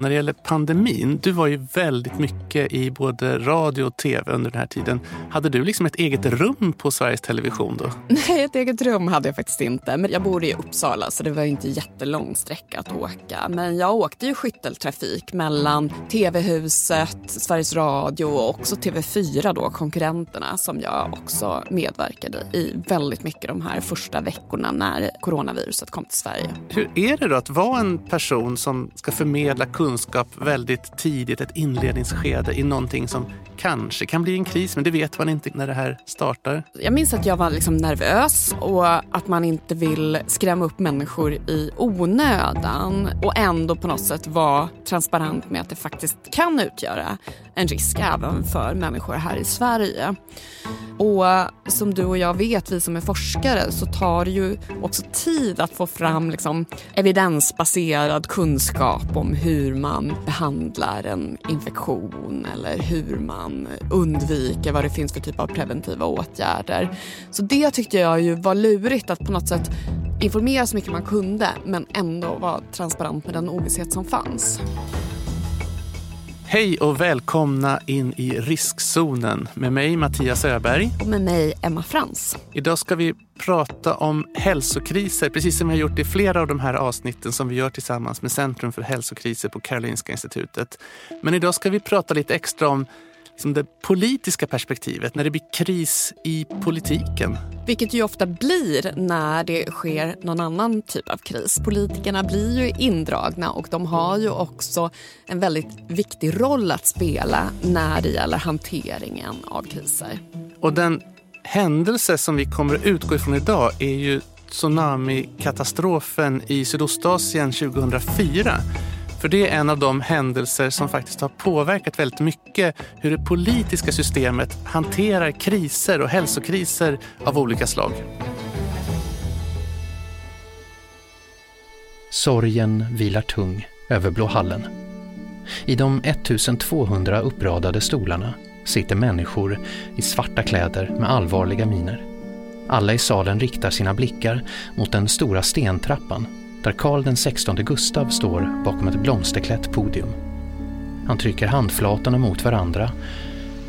När det gäller pandemin, du var ju väldigt mycket i både radio och tv under den här tiden. Hade du liksom ett eget rum på Sveriges Television då? Nej, ett eget rum hade jag faktiskt inte. Men jag bor i Uppsala så det var inte jättelång sträcka att åka. Men jag åkte ju skytteltrafik mellan TV-huset, Sveriges Radio och också TV4 då, konkurrenterna som jag också medverkade i väldigt mycket de här första veckorna när coronaviruset kom till Sverige. Hur är det då att vara en person som ska förmedla kunskap väldigt tidigt, ett inledningsskede i någonting som kanske kan bli en kris, men det vet man inte när det här startar? Jag minns att jag var liksom nervös och att man inte vill skrämma upp människor i onödan och ändå på något sätt vara transparent med att det faktiskt kan utgöra en risk även för människor här i Sverige. Och eh, som du och jag vet, vi som är forskare, så tar det ju också tid att få fram liksom, evidensbaserad kunskap om hur man behandlar en infektion eller hur man undviker vad det finns för typ av preventiva åtgärder. Så det tyckte jag ju var lurigt att på något sätt informera så mycket man kunde men ändå vara transparent med den ovisshet som fanns. Hej och välkomna in i riskzonen med mig Mattias Öberg. Och med mig Emma Frans. Idag ska vi prata om hälsokriser, precis som vi har gjort i flera av de här avsnitten som vi gör tillsammans med Centrum för hälsokriser på Karolinska institutet. Men idag ska vi prata lite extra om liksom det politiska perspektivet, när det blir kris i politiken. Vilket ju ofta blir när det sker någon annan typ av kris. Politikerna blir ju indragna och de har ju också en väldigt viktig roll att spela när det gäller hanteringen av kriser. Och den händelse som vi kommer att utgå ifrån idag är ju tsunamikatastrofen i Sydostasien 2004 för det är en av de händelser som faktiskt har påverkat väldigt mycket hur det politiska systemet hanterar kriser och hälsokriser av olika slag. Sorgen vilar tung över Blå hallen. I de 1200 uppradade stolarna sitter människor i svarta kläder med allvarliga miner. Alla i salen riktar sina blickar mot den stora stentrappan där Karl den 16 Gustav står bakom ett blomsterklätt podium. Han trycker handflatorna mot varandra,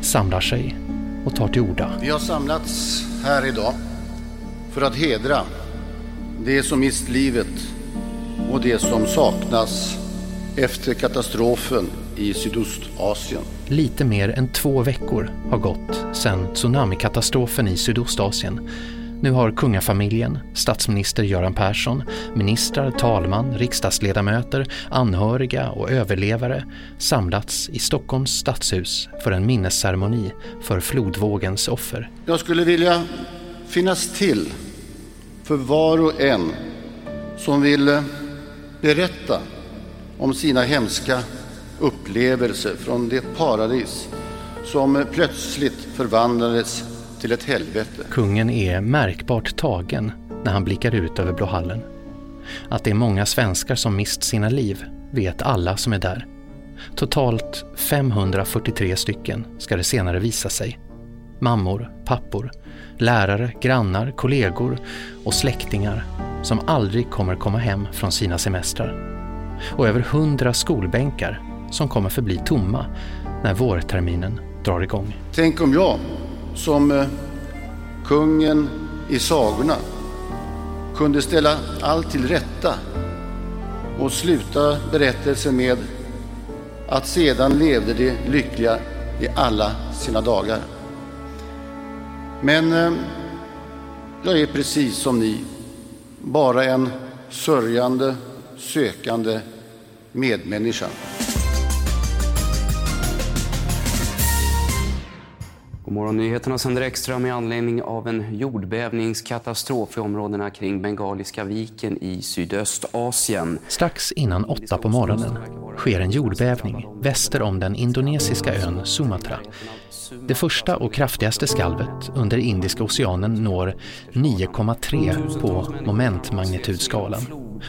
samlar sig och tar till orda. Vi har samlats här idag för att hedra det som mist livet och det som saknas efter katastrofen i Sydostasien. Lite mer än två veckor har gått sedan tsunamikatastrofen i Sydostasien nu har kungafamiljen, statsminister Göran Persson, ministrar, talman, riksdagsledamöter, anhöriga och överlevare samlats i Stockholms stadshus för en minnesceremoni för flodvågens offer. Jag skulle vilja finnas till för var och en som vill berätta om sina hemska upplevelser från det paradis som plötsligt förvandlades till ett helvete. Kungen är märkbart tagen när han blickar ut över Blå hallen. Att det är många svenskar som mist sina liv vet alla som är där. Totalt 543 stycken ska det senare visa sig. Mammor, pappor, lärare, grannar, kollegor och släktingar som aldrig kommer komma hem från sina semestrar. Och över hundra skolbänkar som kommer förbli tomma när vårterminen drar igång. Tänk om jag som eh, kungen i sagorna kunde ställa allt till rätta och sluta berättelsen med att sedan levde de lyckliga i alla sina dagar. Men eh, jag är precis som ni, bara en sörjande, sökande medmänniska. Morgonnyheterna sänder extra med anledning av en jordbävningskatastrof i områdena kring Bengaliska viken i Sydöstasien. Strax innan åtta på morgonen sker en jordbävning väster om den indonesiska ön Sumatra. Det första och kraftigaste skalvet under Indiska oceanen når 9,3 på momentmagnitudskalan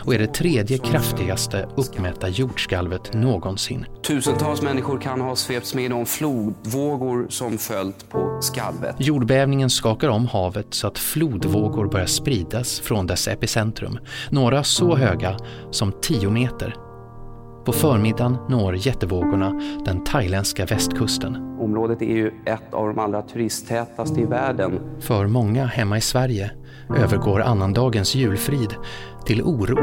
och är det tredje kraftigaste uppmätta jordskalvet någonsin. Tusentals människor kan ha svepts med i de flodvågor som följt på skalvet. Jordbävningen skakar om havet så att flodvågor börjar spridas från dess epicentrum. Några så höga som 10 meter. På förmiddagen når jättevågorna den thailändska västkusten. Området är ju ett av de allra turisttätaste i världen. För många hemma i Sverige övergår annandagens julfrid till oro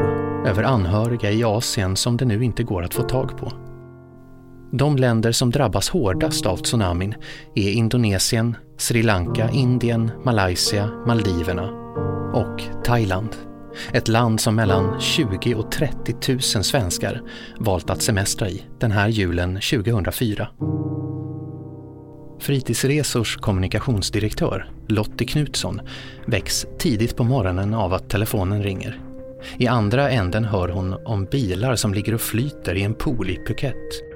över anhöriga i Asien som det nu inte går att få tag på. De länder som drabbas hårdast av tsunamin är Indonesien, Sri Lanka, Indien, Malaysia, Maldiverna och Thailand. Ett land som mellan 20 och 30 000 svenskar valt att semestra i den här julen 2004. Fritidsresors kommunikationsdirektör Lottie Knutsson väcks tidigt på morgonen av att telefonen ringer. I andra änden hör hon om bilar som ligger och flyter i en pool i Phuket.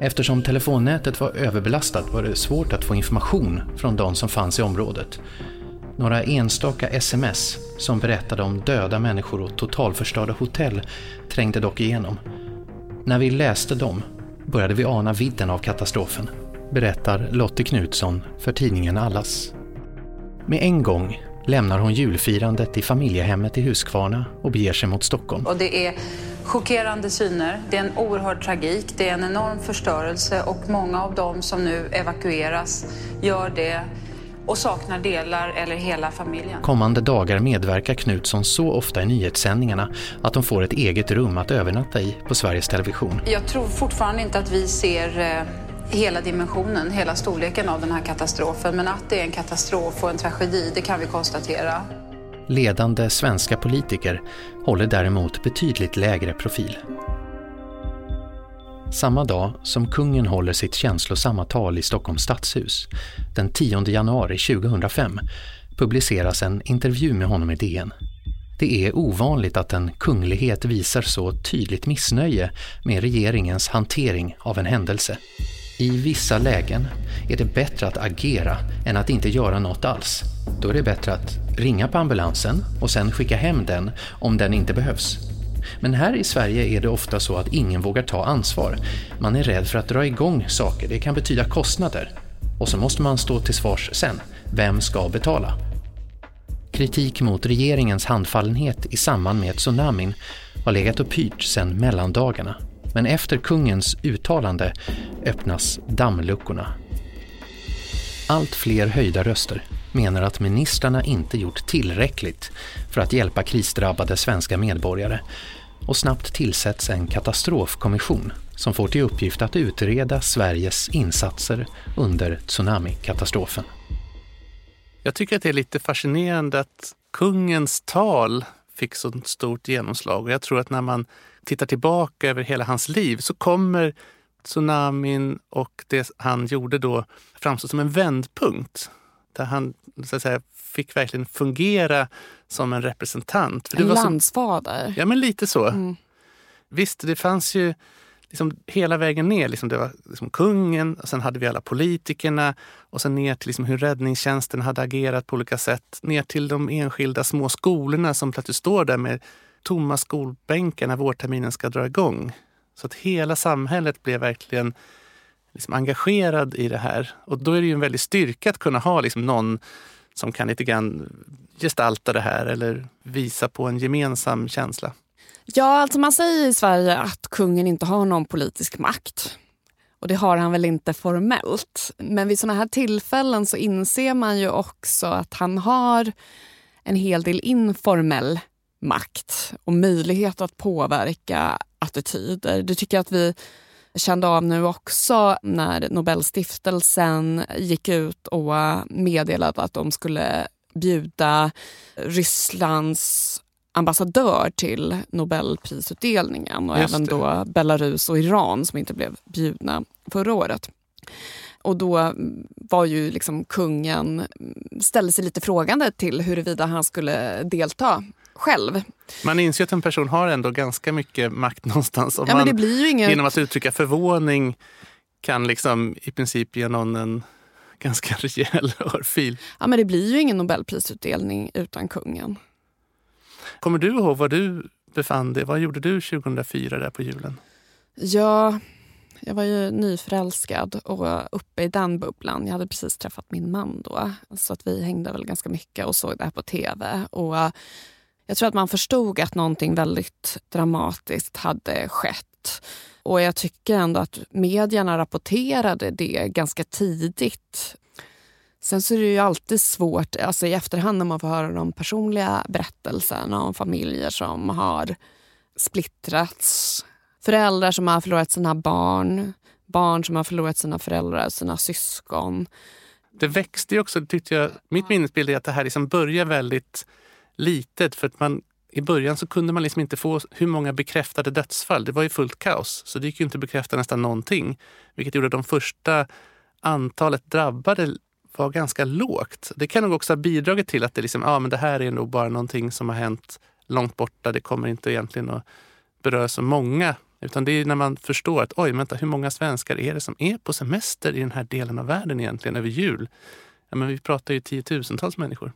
Eftersom telefonnätet var överbelastat var det svårt att få information från de som fanns i området. Några enstaka sms som berättade om döda människor och totalförstörda hotell trängde dock igenom. När vi läste dem började vi ana vidden av katastrofen, berättar Lotte Knutsson för tidningen Allas. Med en gång lämnar hon julfirandet i familjehemmet i Huskvarna och beger sig mot Stockholm. Och det är chockerande syner, det är en oerhörd tragik, det är en enorm förstörelse och många av dem som nu evakueras gör det och saknar delar eller hela familjen. Kommande dagar medverkar Knutsson så ofta i nyhetssändningarna att de får ett eget rum att övernatta i på Sveriges Television. Jag tror fortfarande inte att vi ser eh, hela dimensionen, hela storleken av den här katastrofen. Men att det är en katastrof och en tragedi, det kan vi konstatera. Ledande svenska politiker håller däremot betydligt lägre profil. Samma dag som kungen håller sitt känslosamma tal i Stockholms stadshus, den 10 januari 2005, publiceras en intervju med honom i DN. Det är ovanligt att en kunglighet visar så tydligt missnöje med regeringens hantering av en händelse. I vissa lägen är det bättre att agera än att inte göra något alls. Då är det bättre att ringa på ambulansen och sen skicka hem den om den inte behövs. Men här i Sverige är det ofta så att ingen vågar ta ansvar. Man är rädd för att dra igång saker, det kan betyda kostnader. Och så måste man stå till svars sen. Vem ska betala? Kritik mot regeringens handfallenhet i samband med tsunamin har legat och pyrt sedan mellandagarna. Men efter kungens uttalande öppnas dammluckorna. Allt fler höjda röster menar att ministrarna inte gjort tillräckligt för att hjälpa krisdrabbade svenska medborgare och snabbt tillsätts en katastrofkommission som får till uppgift att utreda Sveriges insatser under tsunamikatastrofen. Jag tycker att det är lite fascinerande att kungens tal fick så stort genomslag. Och jag tror att när man tittar tillbaka över hela hans liv så kommer tsunamin och det han gjorde då framstå som en vändpunkt. Där han så att säga, fick verkligen fungera som en representant. För en landsfader. Så, ja, men lite så. Mm. Visst, det fanns ju liksom hela vägen ner. Liksom det var liksom kungen, och sen hade vi alla politikerna och sen ner till liksom hur räddningstjänsten hade agerat på olika sätt. Ner till de enskilda små skolorna som plötsligt står där med tomma skolbänkar när vårterminen ska dra igång. Så att hela samhället blev verkligen liksom engagerad i det här. Och då är det ju en väldig styrka att kunna ha liksom någon som kan lite grann gestalta det här eller visa på en gemensam känsla. Ja, alltså man säger i Sverige att kungen inte har någon politisk makt. Och det har han väl inte formellt. Men vid såna här tillfällen så inser man ju också att han har en hel del informell makt och möjlighet att påverka attityder. Det tycker jag att vi kände av nu också när Nobelstiftelsen gick ut och meddelade att de skulle bjuda Rysslands ambassadör till Nobelprisutdelningen och även då Belarus och Iran som inte blev bjudna förra året. Och då var ju liksom kungen, ställde sig lite frågande till huruvida han skulle delta själv. Man inser att en person har ändå ganska mycket makt någonstans. Om ja, man, det blir ju inget... Genom att uttrycka förvåning kan liksom i princip ge någon en ganska rejäl örfil. Ja, men det blir ju ingen nobelprisutdelning utan kungen. Kommer du ihåg var du befann dig? Vad gjorde du 2004 där på julen? Ja, jag var ju nyförälskad och uppe i den bubblan. Jag hade precis träffat min man då. Så att vi hängde väl ganska mycket och såg det här på tv. Och jag tror att man förstod att någonting väldigt dramatiskt hade skett. Och jag tycker ändå att medierna rapporterade det ganska tidigt. Sen så är det ju alltid svårt alltså i efterhand när man får höra de personliga berättelserna om familjer som har splittrats. Föräldrar som har förlorat sina barn, barn som har förlorat sina föräldrar och sina syskon. Det växte ju också, tyckte jag. Mitt minnesbild är att det här liksom börjar väldigt litet. För att man, I början så kunde man liksom inte få hur många bekräftade dödsfall. Det var ju fullt kaos. Så det gick ju inte att bekräfta nästan någonting. Vilket gjorde att de första antalet drabbade var ganska lågt. Det kan nog också ha bidragit till att det, liksom, ja, men det här är nog bara någonting som har hänt långt borta. Det kommer inte egentligen att beröra så många. Utan det är när man förstår att oj, vänta, hur många svenskar är det som är på semester i den här delen av världen egentligen över jul? Ja, men vi pratar ju tiotusentals människor.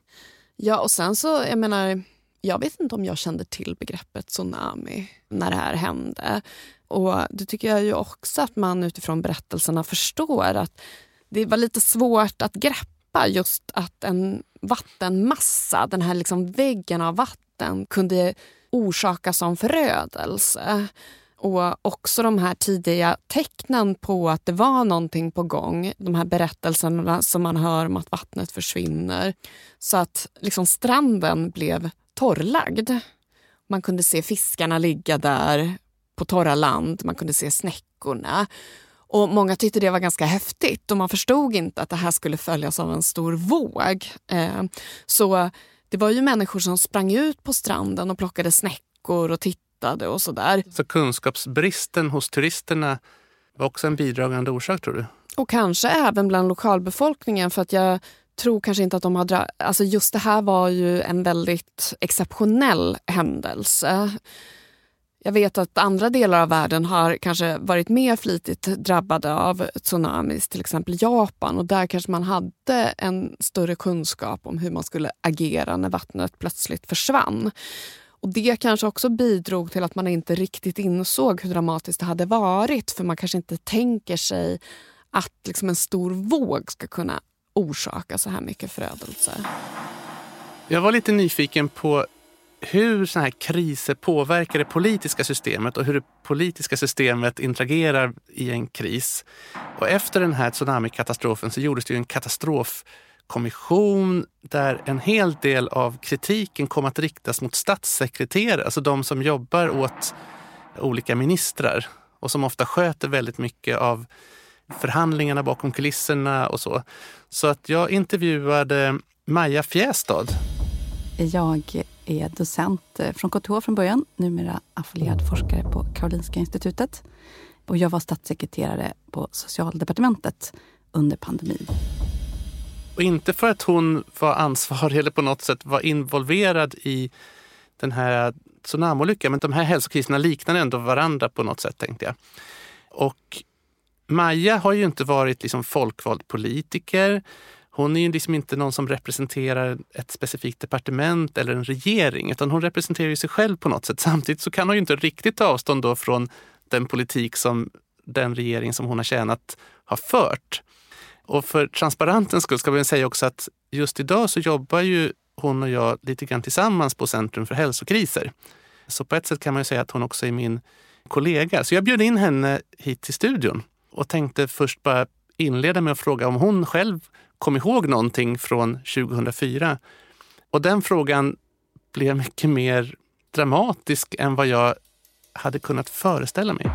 Ja, och sen så, jag menar, jag vet inte om jag kände till begreppet tsunami när det här hände. Och det tycker jag ju också att man utifrån berättelserna förstår att det var lite svårt att greppa just att en vattenmassa, den här liksom väggen av vatten kunde orsaka som förödelse. Och också de här tidiga tecknen på att det var någonting på gång. De här berättelserna som man hör om att vattnet försvinner. Så att liksom stranden blev torrlagd. Man kunde se fiskarna ligga där på torra land. Man kunde se snäckorna. Och Många tyckte det var ganska häftigt och man förstod inte att det här skulle följas av en stor våg. Eh, så det var ju människor som sprang ut på stranden och plockade snäckor och tittade och sådär. Så kunskapsbristen hos turisterna var också en bidragande orsak tror du? Och kanske även bland lokalbefolkningen för att jag tror kanske inte att de har... Alltså just det här var ju en väldigt exceptionell händelse. Jag vet att andra delar av världen har kanske varit mer flitigt drabbade av tsunamis, till exempel Japan. Och där kanske man hade en större kunskap om hur man skulle agera när vattnet plötsligt försvann. Och Det kanske också bidrog till att man inte riktigt insåg hur dramatiskt det hade varit. För man kanske inte tänker sig att liksom en stor våg ska kunna orsaka så här mycket förödelse. Jag var lite nyfiken på hur såna här kriser påverkar det politiska systemet och hur det politiska systemet interagerar i en kris. Och efter den här tsunamikatastrofen så gjordes det en katastrof kommission där en hel del av kritiken kom att riktas mot statssekreterare, alltså de som jobbar åt olika ministrar och som ofta sköter väldigt mycket av förhandlingarna bakom kulisserna och så. Så att jag intervjuade Maja Fjästad. Jag är docent eh, från KTH från början, numera affilierad forskare på Karolinska institutet. Och jag var statssekreterare på socialdepartementet under pandemin. Och inte för att hon var ansvarig eller på något sätt var involverad i den här tsunamiolyckan, men de här hälsokriserna liknar ändå varandra på något sätt tänkte jag. Och Maja har ju inte varit liksom folkvald politiker. Hon är ju liksom inte någon som representerar ett specifikt departement eller en regering, utan hon representerar ju sig själv på något sätt. Samtidigt så kan hon ju inte riktigt ta avstånd då från den politik som den regering som hon har tjänat har fört. Och för transparentens skull ska vi säga också att just idag så jobbar ju hon och jag lite grann tillsammans på Centrum för hälsokriser. Så på ett sätt kan man ju säga att hon också är min kollega. Så jag bjöd in henne hit till studion och tänkte först bara inleda med att fråga om hon själv kom ihåg någonting från 2004. Och den frågan blev mycket mer dramatisk än vad jag hade kunnat föreställa mig.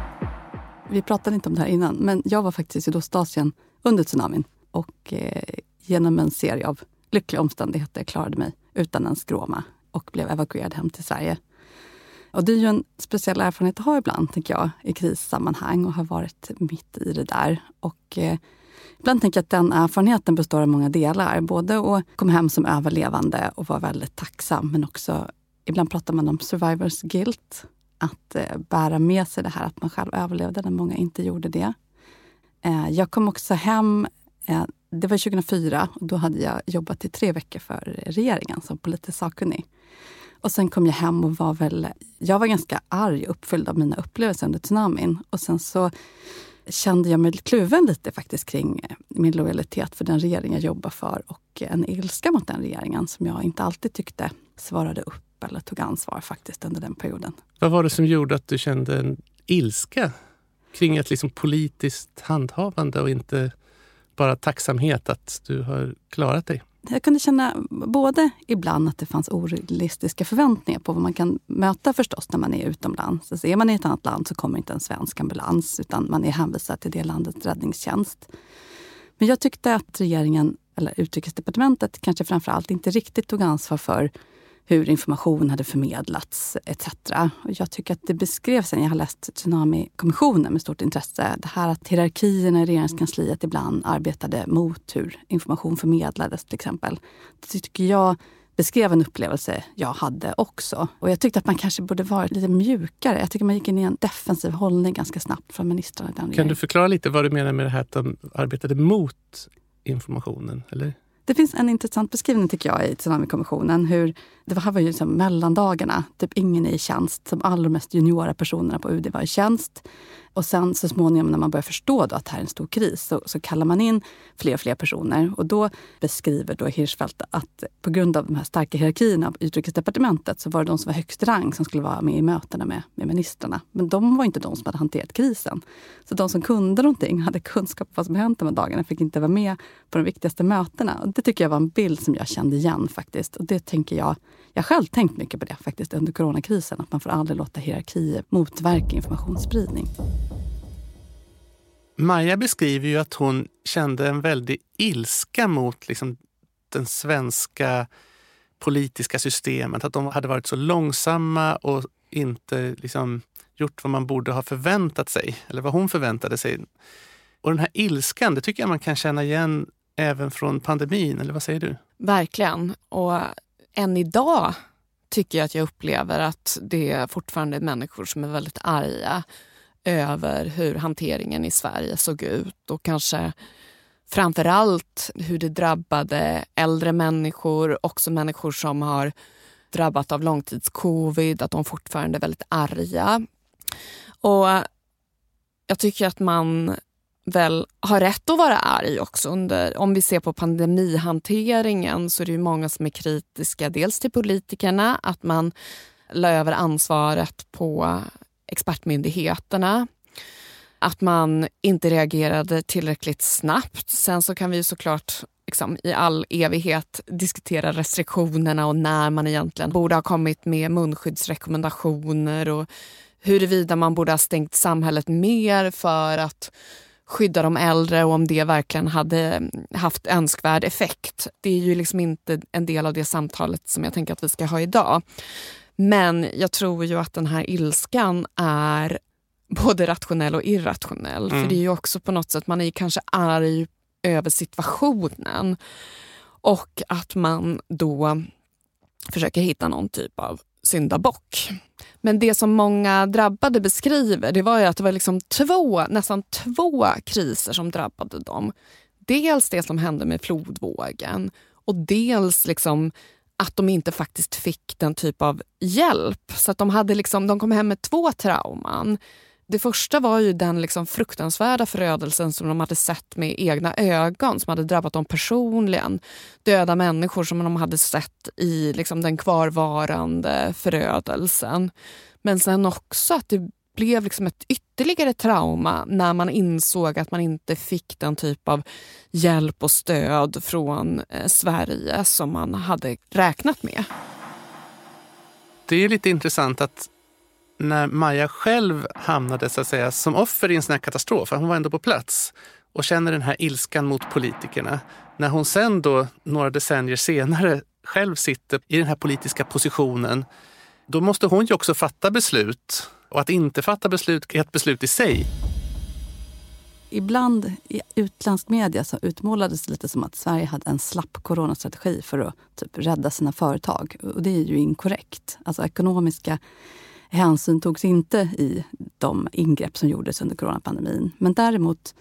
Vi pratade inte om det här innan, men jag var faktiskt i Sydostasien under tsunamin och eh, genom en serie av lyckliga omständigheter klarade mig utan en skråma och blev evakuerad hem till Sverige. Och det är ju en speciell erfarenhet att ha ibland, tänker jag, i krissammanhang och har varit mitt i det där. Och eh, Ibland tänker jag att den erfarenheten består av många delar. Både att komma hem som överlevande och vara väldigt tacksam, men också ibland pratar man om survivors guilt. Att eh, bära med sig det här att man själv överlevde när många inte gjorde det. Eh, jag kom också hem, eh, det var 2004, och då hade jag jobbat i tre veckor för regeringen som politisk sakkunnig. Och sen kom jag hem och var väl, jag var ganska arg och uppfylld av mina upplevelser under tsunamin. Och sen så kände jag mig kluven lite faktiskt kring eh, min lojalitet för den regering jag jobbar för och en ilska mot den regeringen som jag inte alltid tyckte svarade upp eller tog ansvar faktiskt under den perioden. Vad var det som gjorde att du kände en ilska? Kring ett liksom politiskt handhavande och inte bara tacksamhet att du har klarat dig? Jag kunde känna både ibland att det fanns orealistiska förväntningar på vad man kan möta förstås när man är utomlands. Alltså är man i ett annat land så kommer inte en svensk ambulans utan man är hänvisad till det landets räddningstjänst. Men jag tyckte att regeringen, eller Utrikesdepartementet kanske framför allt, inte riktigt tog ansvar för hur information hade förmedlats etc. Och jag tycker att det beskrevs, jag har läst Tsunami-kommissionen med stort intresse, det här att hierarkierna i regeringskansliet ibland arbetade mot hur information förmedlades till exempel. Det tycker jag beskrev en upplevelse jag hade också. Och jag tyckte att man kanske borde vara lite mjukare. Jag tycker man gick in i en defensiv hållning ganska snabbt från ministrarna. Kan du förklara lite vad du menar med det här att de arbetade mot informationen? Eller? Det finns en intressant beskrivning tycker jag i Tsunamikommissionen. Hur, det här var ju liksom mellandagarna, typ ingen är i tjänst. De allra mest juniora personerna på UD var i tjänst. Och sen så småningom när man börjar förstå då att det här är en stor kris så, så kallar man in fler och fler personer. Och då beskriver då Hirschfeldt att på grund av de här starka hierarkierna på Utrikesdepartementet så var det de som var högst rang som skulle vara med i mötena med, med ministrarna. Men de var inte de som hade hanterat krisen. Så de som kunde någonting, hade kunskap om vad som hänt de här dagarna, fick inte vara med på de viktigaste mötena. Det tycker jag var en bild som jag kände igen faktiskt. Och det tänker jag jag har själv tänkt mycket på det faktiskt under coronakrisen. Att man får aldrig låta hierarkier motverka informationsspridning. Maja beskriver ju att hon kände en väldig ilska mot liksom, den svenska politiska systemet. Att de hade varit så långsamma och inte liksom, gjort vad man borde ha förväntat sig. Eller vad hon förväntade sig. Och den här ilskan, det tycker jag man kan känna igen även från pandemin. Eller vad säger du? Verkligen. Och än idag tycker jag att jag upplever att det fortfarande är människor som är väldigt arga över hur hanteringen i Sverige såg ut och kanske framför allt hur det drabbade äldre människor, också människor som har drabbat av långtidscovid, att de fortfarande är väldigt arga. Och jag tycker att man väl har rätt att vara arg också. Under, om vi ser på pandemihanteringen så är det många som är kritiska. Dels till politikerna, att man la över ansvaret på expertmyndigheterna. Att man inte reagerade tillräckligt snabbt. Sen så kan vi såklart liksom, i all evighet diskutera restriktionerna och när man egentligen borde ha kommit med munskyddsrekommendationer och huruvida man borde ha stängt samhället mer för att skydda de äldre och om det verkligen hade haft önskvärd effekt. Det är ju liksom inte en del av det samtalet som jag tänker att vi ska ha idag. Men jag tror ju att den här ilskan är både rationell och irrationell. Mm. För det är ju också på något sätt, man är kanske arg över situationen. Och att man då försöker hitta någon typ av syndabock. Men det som många drabbade beskriver det var ju att det var liksom två, nästan två kriser som drabbade dem. Dels det som hände med flodvågen och dels liksom att de inte faktiskt fick den typ av hjälp. Så att de, hade liksom, de kom hem med två trauman. Det första var ju den liksom fruktansvärda förödelsen som de hade sett med egna ögon, som hade drabbat dem personligen. Döda människor som de hade sett i liksom den kvarvarande förödelsen. Men sen också att det blev liksom ett ytterligare trauma när man insåg att man inte fick den typ av hjälp och stöd från eh, Sverige som man hade räknat med. Det är lite intressant att när Maja själv hamnade så att säga, som offer i en sån här katastrof, hon var ändå på plats och känner den här ilskan mot politikerna. När hon sen då, några decennier senare, själv sitter i den här politiska positionen, då måste hon ju också fatta beslut. Och att inte fatta beslut är ett beslut i sig. Ibland i utländsk media så utmålades det lite som att Sverige hade en slapp coronastrategi för att typ rädda sina företag. Och det är ju inkorrekt. Alltså ekonomiska hänsyn togs inte i de ingrepp som gjordes under coronapandemin. Men däremot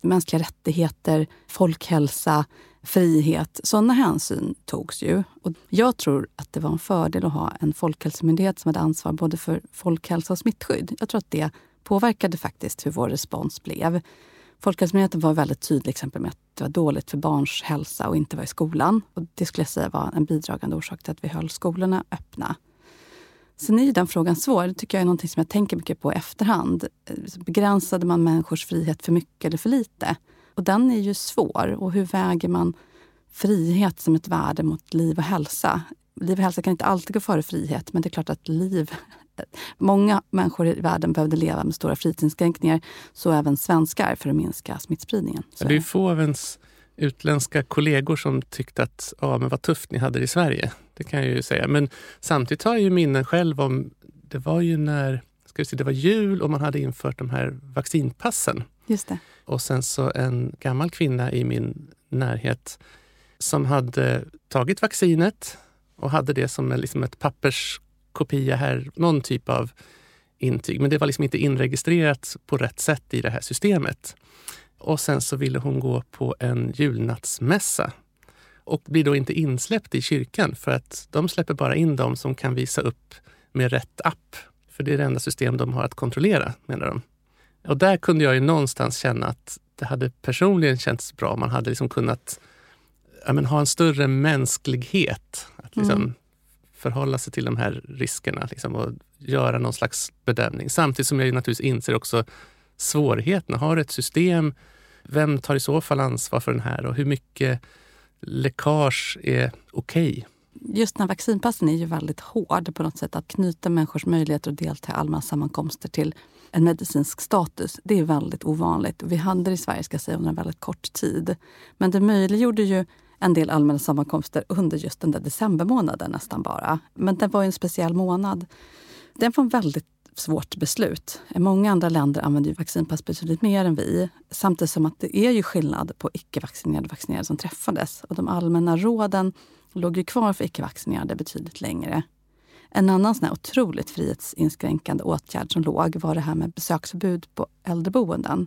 mänskliga rättigheter, folkhälsa, frihet. Sådana hänsyn togs ju. Och jag tror att det var en fördel att ha en folkhälsomyndighet som hade ansvar både för folkhälsa och smittskydd. Jag tror att det påverkade faktiskt hur vår respons blev. Folkhälsomyndigheten var väldigt tydlig exempel med att det var dåligt för barns hälsa och inte vara i skolan. Och det skulle jag säga var en bidragande orsak till att vi höll skolorna öppna. Sen är ju den frågan svår. Det tycker jag är någonting som jag tänker mycket på i efterhand. Eh, begränsade man människors frihet för mycket eller för lite? Och den är ju svår. Och hur väger man frihet som ett värde mot liv och hälsa? Liv och hälsa kan inte alltid gå före frihet, men det är klart att liv... Många människor i världen behövde leva med stora frihetsinskränkningar, så även svenskar, för att minska smittspridningen. Så. Det är få av ens utländska kollegor som tyckte att ja, men vad tufft ni hade det i Sverige. Det kan jag ju säga. Men samtidigt har jag ju minnen själv om, det var ju när ska vi se, det var jul och man hade infört de här vaccinpassen. Just det. Och sen så en gammal kvinna i min närhet som hade tagit vaccinet och hade det som liksom ett papperskopia här, någon typ av intyg. Men det var liksom inte inregistrerat på rätt sätt i det här systemet. Och sen så ville hon gå på en julnattsmässa och blir då inte insläppt i kyrkan för att de släpper bara in dem som kan visa upp med rätt app. För det är det enda system de har att kontrollera, menar de. Och där kunde jag ju någonstans känna att det hade personligen känts bra om man hade liksom kunnat ja, men, ha en större mänsklighet. Att liksom mm. förhålla sig till de här riskerna liksom, och göra någon slags bedömning. Samtidigt som jag naturligtvis inser också svårigheterna. Har ett system, vem tar i så fall ansvar för den här och hur mycket läckage är okej? Okay? Just den här vaccinpassen är ju väldigt hård på något sätt. Att knyta människors möjligheter att delta i allmänna sammankomster till en medicinsk status. Det är väldigt ovanligt. Vi hade det i Sverige ska säga, under en väldigt kort tid. Men det möjliggjorde ju en del allmänna sammankomster under just den där decembermånaden nästan bara. Men det var ju en speciell månad. Det var en väldigt svårt beslut. Många andra länder använder ju vaccinpass betydligt mer än vi. Samtidigt som att det är ju skillnad på icke-vaccinerade och vaccinerade som träffades. Och de allmänna råden låg ju kvar för icke-vaccinerade betydligt längre. En annan sån här otroligt frihetsinskränkande åtgärd som låg var det här med besöksförbud på äldreboenden.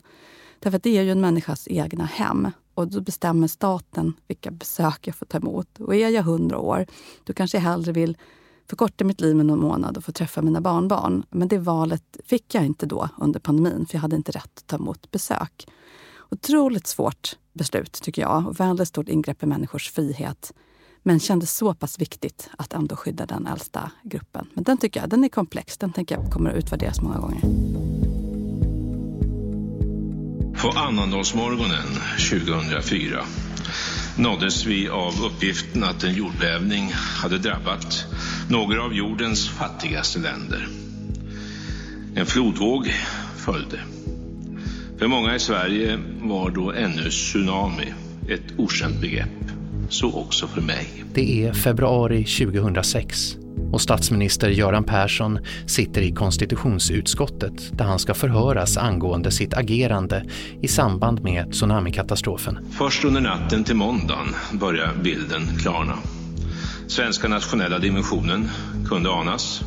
Därför att det är ju en människas egna hem. Och då bestämmer staten vilka besök jag får ta emot. Och är jag hundra år, då kanske jag hellre vill förkorta mitt liv med någon månad och få träffa mina barnbarn. Men det valet fick jag inte då under pandemin, för jag hade inte rätt att ta emot besök. Otroligt svårt beslut, tycker jag. Och väldigt stort ingrepp i människors frihet. Men kändes så pass viktigt att ändå skydda den äldsta gruppen. Men den tycker jag den är komplex. Den tänker jag kommer att utvärderas många gånger. På annandagsmorgonen 2004 nåddes vi av uppgiften att en jordbävning hade drabbat några av jordens fattigaste länder. En flodvåg följde. För många i Sverige var då ännu tsunami ett okänt begrepp. Så också för mig. Det är februari 2006 och statsminister Göran Persson sitter i konstitutionsutskottet där han ska förhöras angående sitt agerande i samband med tsunamikatastrofen. Först under natten till måndagen börjar bilden klarna. Svenska nationella dimensionen kunde anas.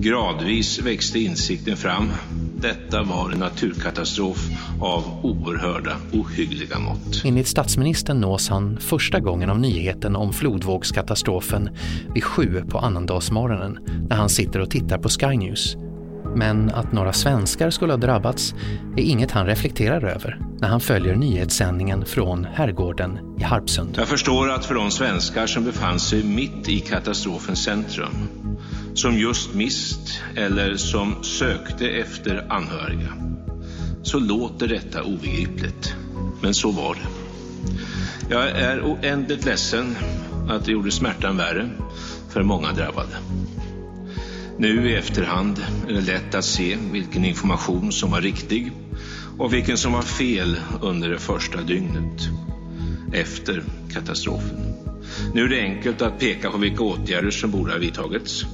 Gradvis växte insikten fram. Detta var en naturkatastrof av oerhörda, ohyggliga mått. Enligt statsministern nås han första gången av nyheten om flodvågskatastrofen vid sju på annandagsmorgonen när han sitter och tittar på Sky News. Men att några svenskar skulle ha drabbats är inget han reflekterar över när han följer nyhetssändningen från herrgården i Harpsund. Jag förstår att för de svenskar som befann sig mitt i katastrofens centrum, som just mist eller som sökte efter anhöriga, så låter detta obegripligt. Men så var det. Jag är oändligt ledsen att det gjorde smärtan värre för många drabbade. Nu i efterhand är det lätt att se vilken information som var riktig och vilken som var fel under det första dygnet efter katastrofen. Nu är det enkelt att peka på vilka åtgärder som borde ha vidtagits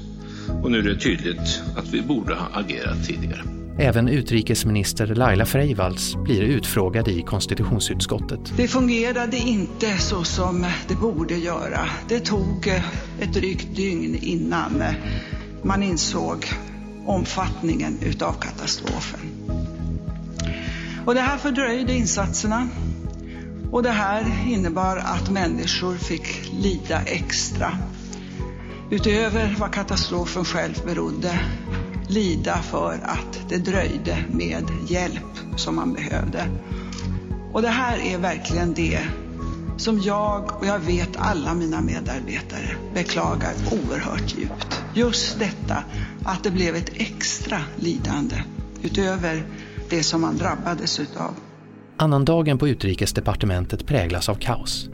och nu är det tydligt att vi borde ha agerat tidigare. Även utrikesminister Laila Freivalds blir utfrågad i konstitutionsutskottet. Det fungerade inte så som det borde göra. Det tog ett drygt dygn innan man insåg omfattningen utav katastrofen. Och det här fördröjde insatserna och det här innebar att människor fick lida extra. Utöver vad katastrofen själv berodde, lida för att det dröjde med hjälp som man behövde. Och det här är verkligen det som jag och jag vet alla mina medarbetare beklagar oerhört djupt. just detta att det blev ett extra lidande utöver det som man drabbades utav. Annandagen på utrikesdepartementet präglas av kaos.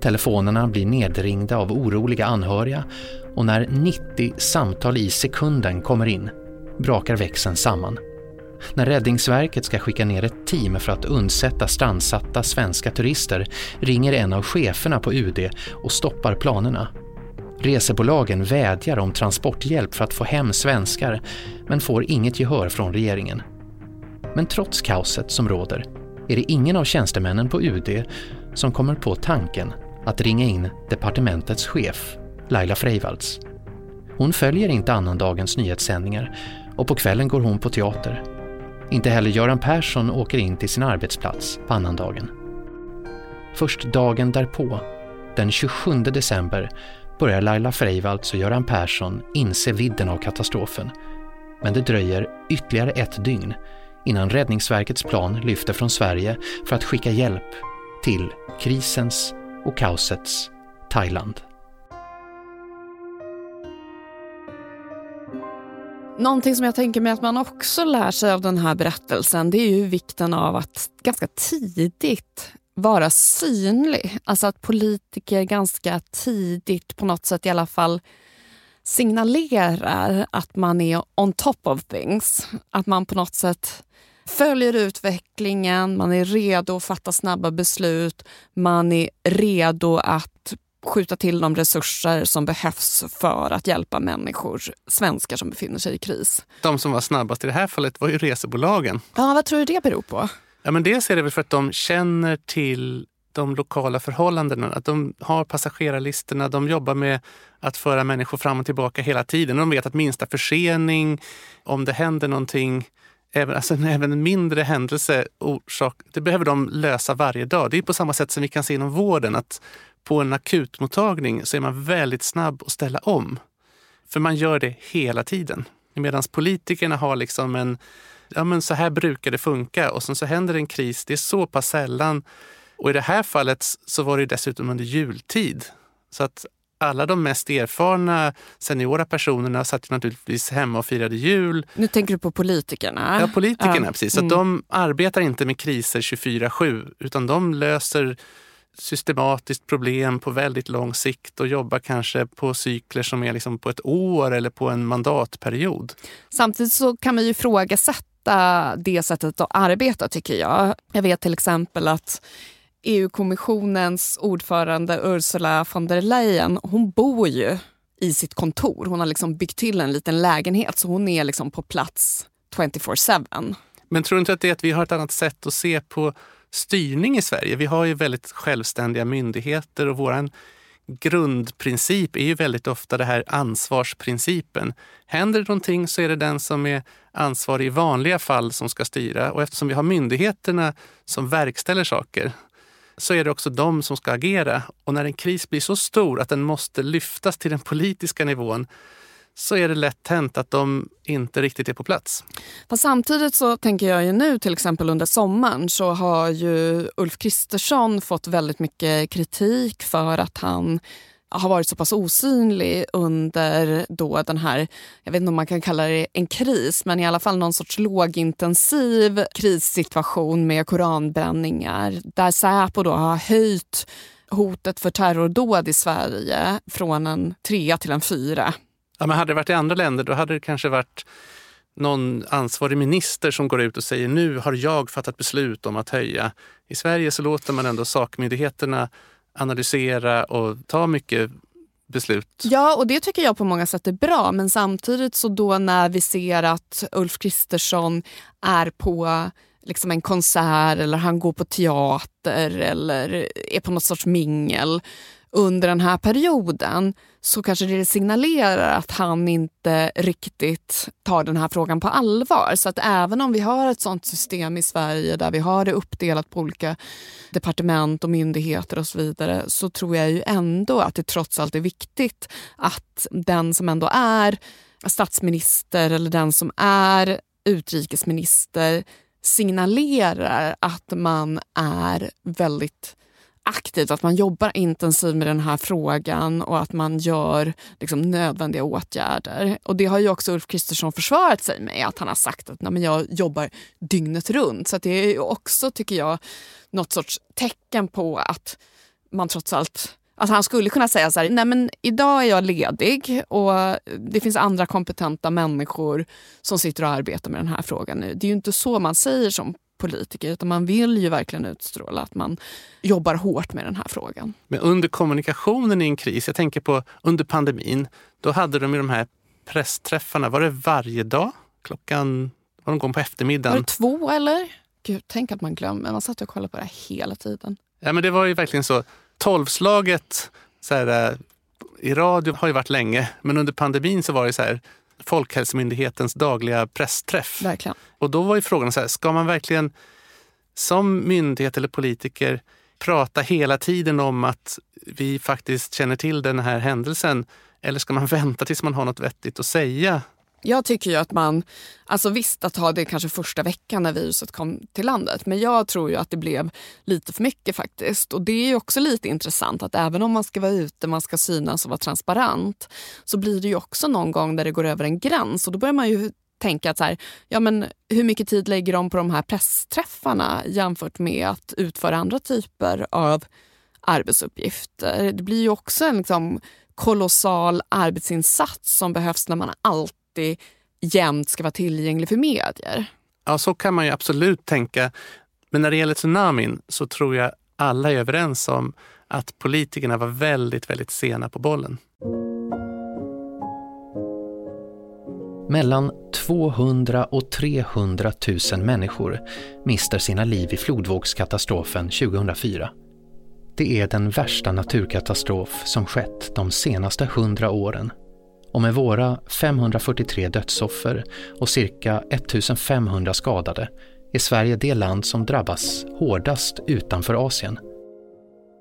Telefonerna blir nedringda av oroliga anhöriga och när 90 samtal i sekunden kommer in brakar växeln samman. När Räddningsverket ska skicka ner ett team för att undsätta strandsatta svenska turister ringer en av cheferna på UD och stoppar planerna. Resebolagen vädjar om transporthjälp för att få hem svenskar men får inget gehör från regeringen. Men trots kaoset som råder är det ingen av tjänstemännen på UD som kommer på tanken att ringa in departementets chef, Laila Freivalds. Hon följer inte annandagens nyhetssändningar och på kvällen går hon på teater. Inte heller Göran Persson åker in till sin arbetsplats på annandagen. Först dagen därpå, den 27 december, börjar Laila Freivalds och Göran Persson inse vidden av katastrofen. Men det dröjer ytterligare ett dygn innan Räddningsverkets plan lyfter från Sverige för att skicka hjälp till krisens och kaosets Thailand. Någonting som jag tänker mig att man också lär sig av den här berättelsen det är ju vikten av att ganska tidigt vara synlig. Alltså att politiker ganska tidigt på något sätt i alla fall signalerar att man är on top of things. Att man på något sätt följer utvecklingen, man är redo att fatta snabba beslut, man är redo att skjuta till de resurser som behövs för att hjälpa människor, svenskar som befinner sig i kris. De som var snabbast i det här fallet var ju resebolagen. Ja, vad tror du det beror på? Ja, men dels är det väl för att de känner till de lokala förhållandena. Att de har passagerarlistorna, de jobbar med att föra människor fram och tillbaka hela tiden. De vet att minsta försening, om det händer någonting, även, alltså, även en mindre händelse, orsak, det behöver de lösa varje dag. Det är på samma sätt som vi kan se inom vården, att på en akutmottagning så är man väldigt snabb att ställa om. För man gör det hela tiden. Medan politikerna har liksom en, ja men så här brukar det funka och sen så händer en kris, det är så pass sällan. Och i det här fallet så var det dessutom under jultid. Så att alla de mest erfarna seniora personerna satt naturligtvis hemma och firade jul. Nu tänker du på politikerna? Ja, politikerna ja. precis. Så mm. de arbetar inte med kriser 24-7 utan de löser systematiskt problem på väldigt lång sikt och jobbar kanske på cykler som är liksom på ett år eller på en mandatperiod. Samtidigt så kan man ju ifrågasätta det sättet att arbeta tycker jag. Jag vet till exempel att EU-kommissionens ordförande Ursula von der Leyen, hon bor ju i sitt kontor. Hon har liksom byggt till en liten lägenhet så hon är liksom på plats 24-7. Men tror du inte att det är att vi har ett annat sätt att se på styrning i Sverige? Vi har ju väldigt självständiga myndigheter och vår grundprincip är ju väldigt ofta det här ansvarsprincipen. Händer det någonting så är det den som är ansvarig i vanliga fall som ska styra och eftersom vi har myndigheterna som verkställer saker så är det också de som ska agera. Och när en kris blir så stor att den måste lyftas till den politiska nivån så är det lätt hänt att de inte riktigt är på plats. Fast samtidigt så tänker jag ju nu till exempel under sommaren så har ju Ulf Kristersson fått väldigt mycket kritik för att han har varit så pass osynlig under då den här, jag vet inte om man kan kalla det en kris, men i alla fall någon sorts lågintensiv krissituation med koranbränningar där Säpo då har höjt hotet för terrordåd i Sverige från en trea till en fyra. Ja, men hade det varit i andra länder då hade det kanske varit någon ansvarig minister som går ut och säger nu har jag fattat beslut om att höja. I Sverige så låter man ändå sakmyndigheterna analysera och ta mycket beslut. Ja, och det tycker jag på många sätt är bra. Men samtidigt så då när vi ser att Ulf Kristersson är på liksom en konsert eller han går på teater eller är på något sorts mingel under den här perioden så kanske det signalerar att han inte riktigt tar den här frågan på allvar. Så att även om vi har ett sånt system i Sverige där vi har det uppdelat på olika departement och myndigheter och så vidare så tror jag ju ändå att det trots allt är viktigt att den som ändå är statsminister eller den som är utrikesminister signalerar att man är väldigt aktivt, att man jobbar intensivt med den här frågan och att man gör liksom, nödvändiga åtgärder. Och det har ju också Ulf Kristersson försvarat sig med, att han har sagt att Nej, men jag jobbar dygnet runt. Så det är också, tycker jag, något sorts tecken på att man trots allt Alltså han skulle kunna säga så här, nej men idag är jag ledig och det finns andra kompetenta människor som sitter och arbetar med den här frågan nu. Det är ju inte så man säger som politiker utan man vill ju verkligen utstråla att man jobbar hårt med den här frågan. Men under kommunikationen i en kris, jag tänker på under pandemin, då hade de ju de här pressträffarna, var det varje dag? Klockan, var de gång på eftermiddagen? Var det två eller? Gud, tänk att man glömmer, man satt och kollade på det här hela tiden. Ja men det var ju verkligen så, tolvslaget så här, i radio har ju varit länge, men under pandemin så var det så här Folkhälsomyndighetens dagliga pressträff. Verkligen. Och då var ju frågan så här, ska man verkligen som myndighet eller politiker prata hela tiden om att vi faktiskt känner till den här händelsen? Eller ska man vänta tills man har något vettigt att säga jag tycker ju att man, alltså visst att ha det kanske första veckan när viruset kom till landet, men jag tror ju att det blev lite för mycket faktiskt. Och det är också lite intressant att även om man ska vara ute, man ska synas och vara transparent, så blir det ju också någon gång där det går över en gräns och då börjar man ju tänka att så här, ja men hur mycket tid lägger de på de här pressträffarna jämfört med att utföra andra typer av arbetsuppgifter. Det blir ju också en liksom kolossal arbetsinsats som behövs när man alltid alltid jämt ska vara tillgänglig för medier. Ja, så kan man ju absolut tänka. Men när det gäller tsunamin så tror jag alla är överens om att politikerna var väldigt, väldigt sena på bollen. Mellan 200 och 300 000 människor mister sina liv i flodvågskatastrofen 2004. Det är den värsta naturkatastrof som skett de senaste hundra åren och med våra 543 dödsoffer och cirka 1500 skadade är Sverige det land som drabbas hårdast utanför Asien.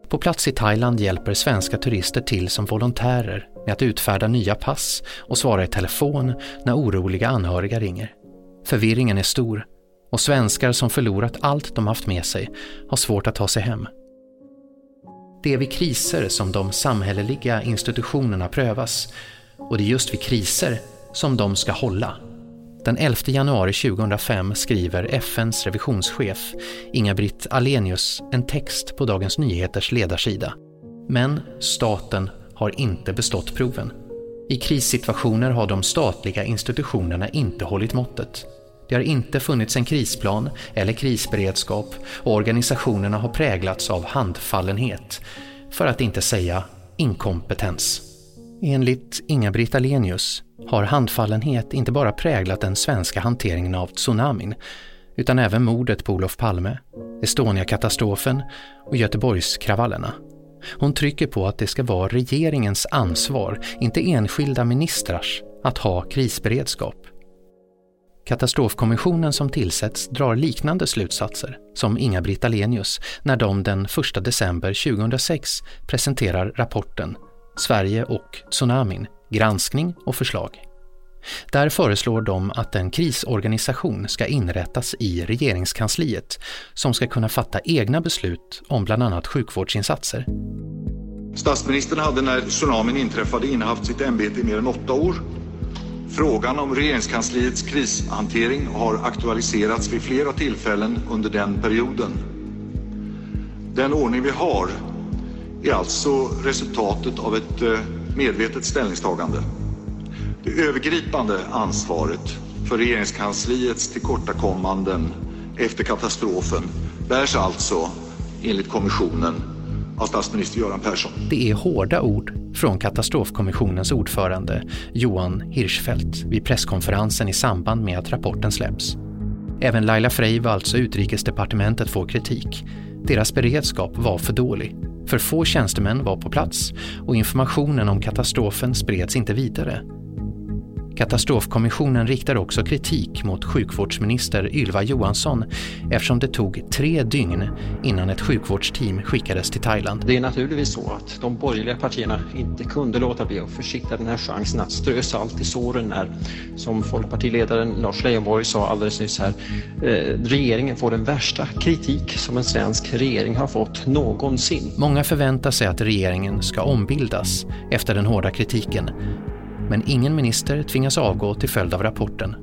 På plats i Thailand hjälper svenska turister till som volontärer med att utfärda nya pass och svara i telefon när oroliga anhöriga ringer. Förvirringen är stor och svenskar som förlorat allt de haft med sig har svårt att ta sig hem. Det är vid kriser som de samhälleliga institutionerna prövas och det är just vid kriser som de ska hålla. Den 11 januari 2005 skriver FNs revisionschef Inga-Britt Alenius en text på Dagens Nyheters ledarsida. Men staten har inte bestått proven. I krissituationer har de statliga institutionerna inte hållit måttet. Det har inte funnits en krisplan eller krisberedskap och organisationerna har präglats av handfallenhet, för att inte säga inkompetens. Enligt Inga-Britt Alenius har handfallenhet inte bara präglat den svenska hanteringen av tsunamin utan även mordet på Olof Palme, Estonia-katastrofen och Göteborgskravallerna. Hon trycker på att det ska vara regeringens ansvar, inte enskilda ministrars, att ha krisberedskap. Katastrofkommissionen som tillsätts drar liknande slutsatser som Inga-Britt Alenius när de den 1 december 2006 presenterar rapporten Sverige och tsunamin, granskning och förslag. Där föreslår de att en krisorganisation ska inrättas i regeringskansliet som ska kunna fatta egna beslut om bland annat sjukvårdsinsatser. Statsministern hade när tsunamin inträffade innehaft sitt ämbete i mer än åtta år. Frågan om regeringskansliets krishantering har aktualiserats vid flera tillfällen under den perioden. Den ordning vi har är alltså resultatet av ett eh, medvetet ställningstagande. Det övergripande ansvaret för regeringskansliets tillkortakommanden efter katastrofen bärs alltså, enligt kommissionen, av statsminister Göran Persson. Det är hårda ord från katastrofkommissionens ordförande Johan Hirschfeldt vid presskonferensen i samband med att rapporten släpps. Även Laila Freivalds och utrikesdepartementet får kritik. Deras beredskap var för dålig för få tjänstemän var på plats och informationen om katastrofen spreds inte vidare. Katastrofkommissionen riktar också kritik mot sjukvårdsminister Ylva Johansson eftersom det tog tre dygn innan ett sjukvårdsteam skickades till Thailand. Det är naturligtvis så att de borgerliga partierna inte kunde låta bli att försitta den här chansen att strö salt i såren när, som folkpartiledaren Lars Leijonborg sa alldeles nyss här, eh, regeringen får den värsta kritik som en svensk regering har fått någonsin. Många förväntar sig att regeringen ska ombildas efter den hårda kritiken men ingen minister tvingas avgå till följd av rapporten.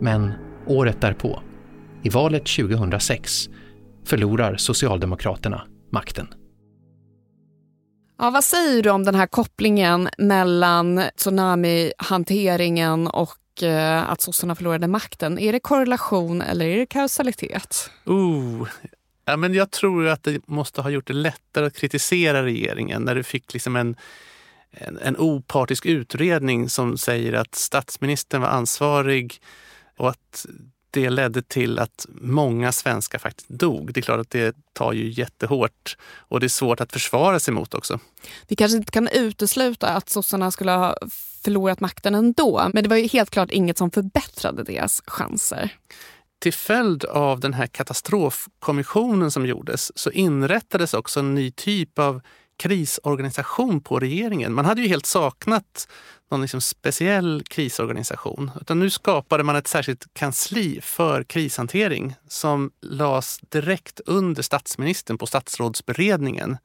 Men året därpå, i valet 2006, förlorar Socialdemokraterna makten. Ja, vad säger du om den här kopplingen mellan tsunamihanteringen och eh, att sossarna förlorade makten? Är det korrelation eller är det kausalitet? Uh, ja, men jag tror att det måste ha gjort det lättare att kritisera regeringen när du fick liksom en en, en opartisk utredning som säger att statsministern var ansvarig och att det ledde till att många svenskar faktiskt dog. Det är klart att det tar ju jättehårt och det är svårt att försvara sig mot också. Vi kanske inte kan utesluta att sossarna skulle ha förlorat makten ändå, men det var ju helt klart inget som förbättrade deras chanser. Till följd av den här katastrofkommissionen som gjordes så inrättades också en ny typ av krisorganisation på regeringen. Man hade ju helt saknat någon liksom speciell krisorganisation. Utan nu skapade man ett särskilt kansli för krishantering som lades direkt under statsministern på statsrådsberedningen.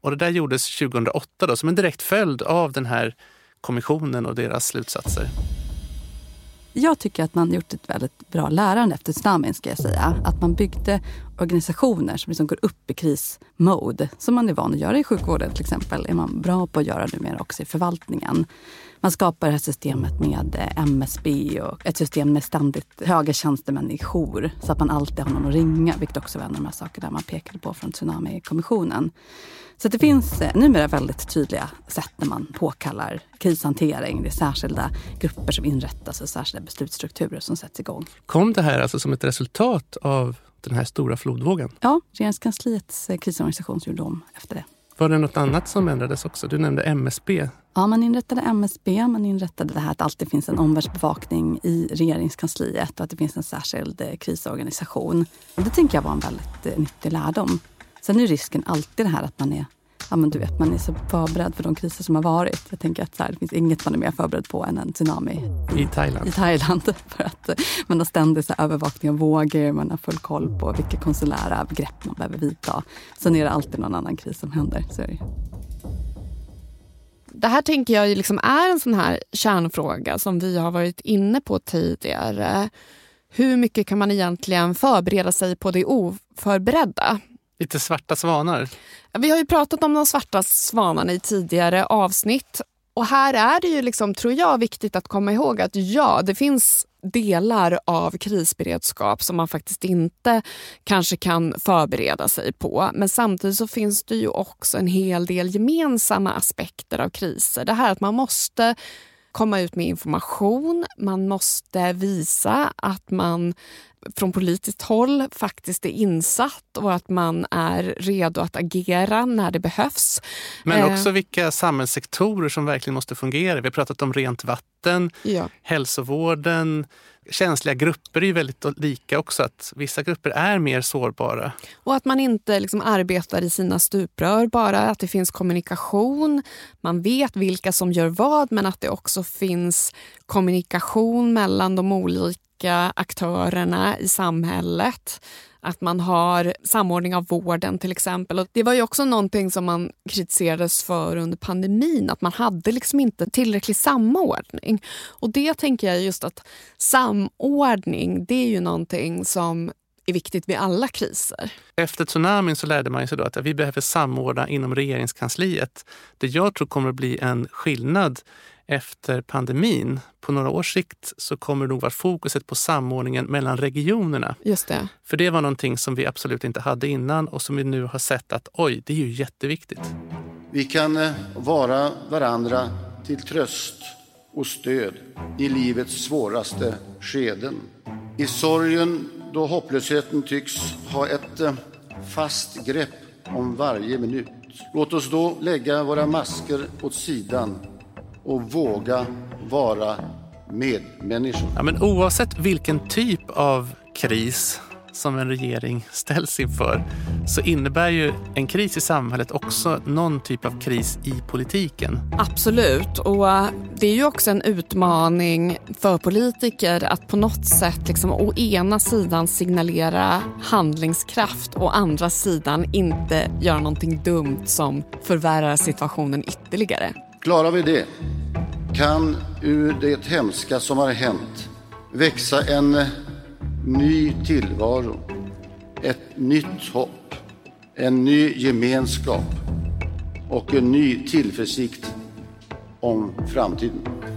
Och det där gjordes 2008 då, som en direkt följd av den här kommissionen och deras slutsatser. Jag tycker att man gjort ett väldigt bra lärande efter tsunamin. Ska jag säga. Att man byggde organisationer som liksom går upp i krismode. Som man är van att göra i sjukvården till exempel. är man bra på att göra numera också i förvaltningen. Man skapar det här systemet med MSB och ett system med ständigt höga tjänstemän i jour. Så att man alltid har någon att ringa, vilket också var en av de här sakerna man pekade på från Tsunamikommissionen. Så det finns eh, numera väldigt tydliga sätt när man påkallar krishantering. Det är särskilda grupper som inrättas och särskilda beslutsstrukturer som sätts igång. Kom det här alltså som ett resultat av den här stora flodvågen? Ja, regeringskansliets eh, krisorganisation gjorde om efter det. Var det något annat som ändrades också? Du nämnde MSB. Ja, man inrättade MSB. Man inrättade det här att alltid finns en omvärldsbevakning i regeringskansliet och att det finns en särskild eh, krisorganisation. Och det tänker jag var en väldigt nyttig lärdom. Sen är risken alltid det här att man är ja, men du vet, man är så förberedd för de kriser som har varit. Jag tänker att så här, det finns inget man är mer förberedd på än en tsunami i, i Thailand. I Thailand för att man har ständig så här, övervakning av vågor, man har full koll på vilka konsulära grepp man behöver vidta. Sen är det alltid någon annan kris som händer. Så det. här tänker jag liksom är en sån här kärnfråga som vi har varit inne på tidigare. Hur mycket kan man egentligen förbereda sig på det oförberedda? Lite svarta svanar. Vi har ju pratat om de svarta svanarna i tidigare avsnitt. Och här är det ju, liksom, tror jag, viktigt att komma ihåg att ja, det finns delar av krisberedskap som man faktiskt inte kanske kan förbereda sig på. Men samtidigt så finns det ju också en hel del gemensamma aspekter av kriser. Det här att man måste komma ut med information, man måste visa att man från politiskt håll faktiskt är insatt och att man är redo att agera när det behövs. Men eh, också vilka samhällssektorer som verkligen måste fungera. Vi har pratat om rent vatten, ja. hälsovården, känsliga grupper är ju väldigt lika också. att Vissa grupper är mer sårbara. Och att man inte liksom arbetar i sina stuprör bara. Att det finns kommunikation. Man vet vilka som gör vad men att det också finns kommunikation mellan de olika aktörerna i samhället. Att man har samordning av vården till exempel. Och det var ju också någonting som man kritiserades för under pandemin, att man hade liksom inte tillräcklig samordning. Och det tänker jag just att samordning, det är ju någonting som är viktigt vid alla kriser. Efter tsunamin så lärde man sig då att vi behöver samordna inom regeringskansliet. Det jag tror kommer att bli en skillnad efter pandemin, på några års sikt, så kommer det nog vara fokuset på samordningen mellan regionerna. Just det. För det var någonting som vi absolut inte hade innan och som vi nu har sett att oj, det är ju jätteviktigt. Vi kan eh, vara varandra till tröst och stöd i livets svåraste skeden. I sorgen då hopplösheten tycks ha ett eh, fast grepp om varje minut. Låt oss då lägga våra masker åt sidan och våga vara medmänniskor. Ja, men oavsett vilken typ av kris som en regering ställs inför så innebär ju en kris i samhället också någon typ av kris i politiken. Absolut, och det är ju också en utmaning för politiker att på något sätt liksom å ena sidan signalera handlingskraft och å andra sidan inte göra någonting dumt som förvärrar situationen ytterligare. Klarar vi det kan ur det hemska som har hänt växa en ny tillvaro, ett nytt hopp, en ny gemenskap och en ny tillförsikt om framtiden.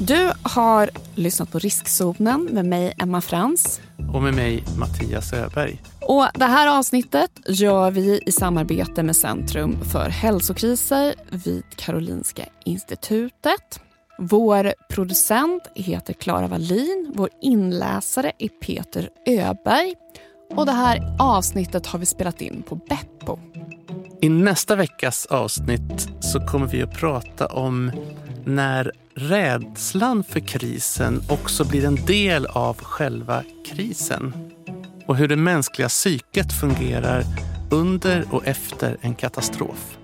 Du har lyssnat på Riskzonen med mig, Emma Frans. Och med mig, Mattias Öberg. Och det här avsnittet gör vi i samarbete med Centrum för hälsokriser vid Karolinska institutet. Vår producent heter Klara Wallin. Vår inläsare är Peter Öberg. Och det här avsnittet har vi spelat in på Beppo. I nästa veckas avsnitt så kommer vi att prata om när rädslan för krisen också blir en del av själva krisen. Och hur det mänskliga psyket fungerar under och efter en katastrof.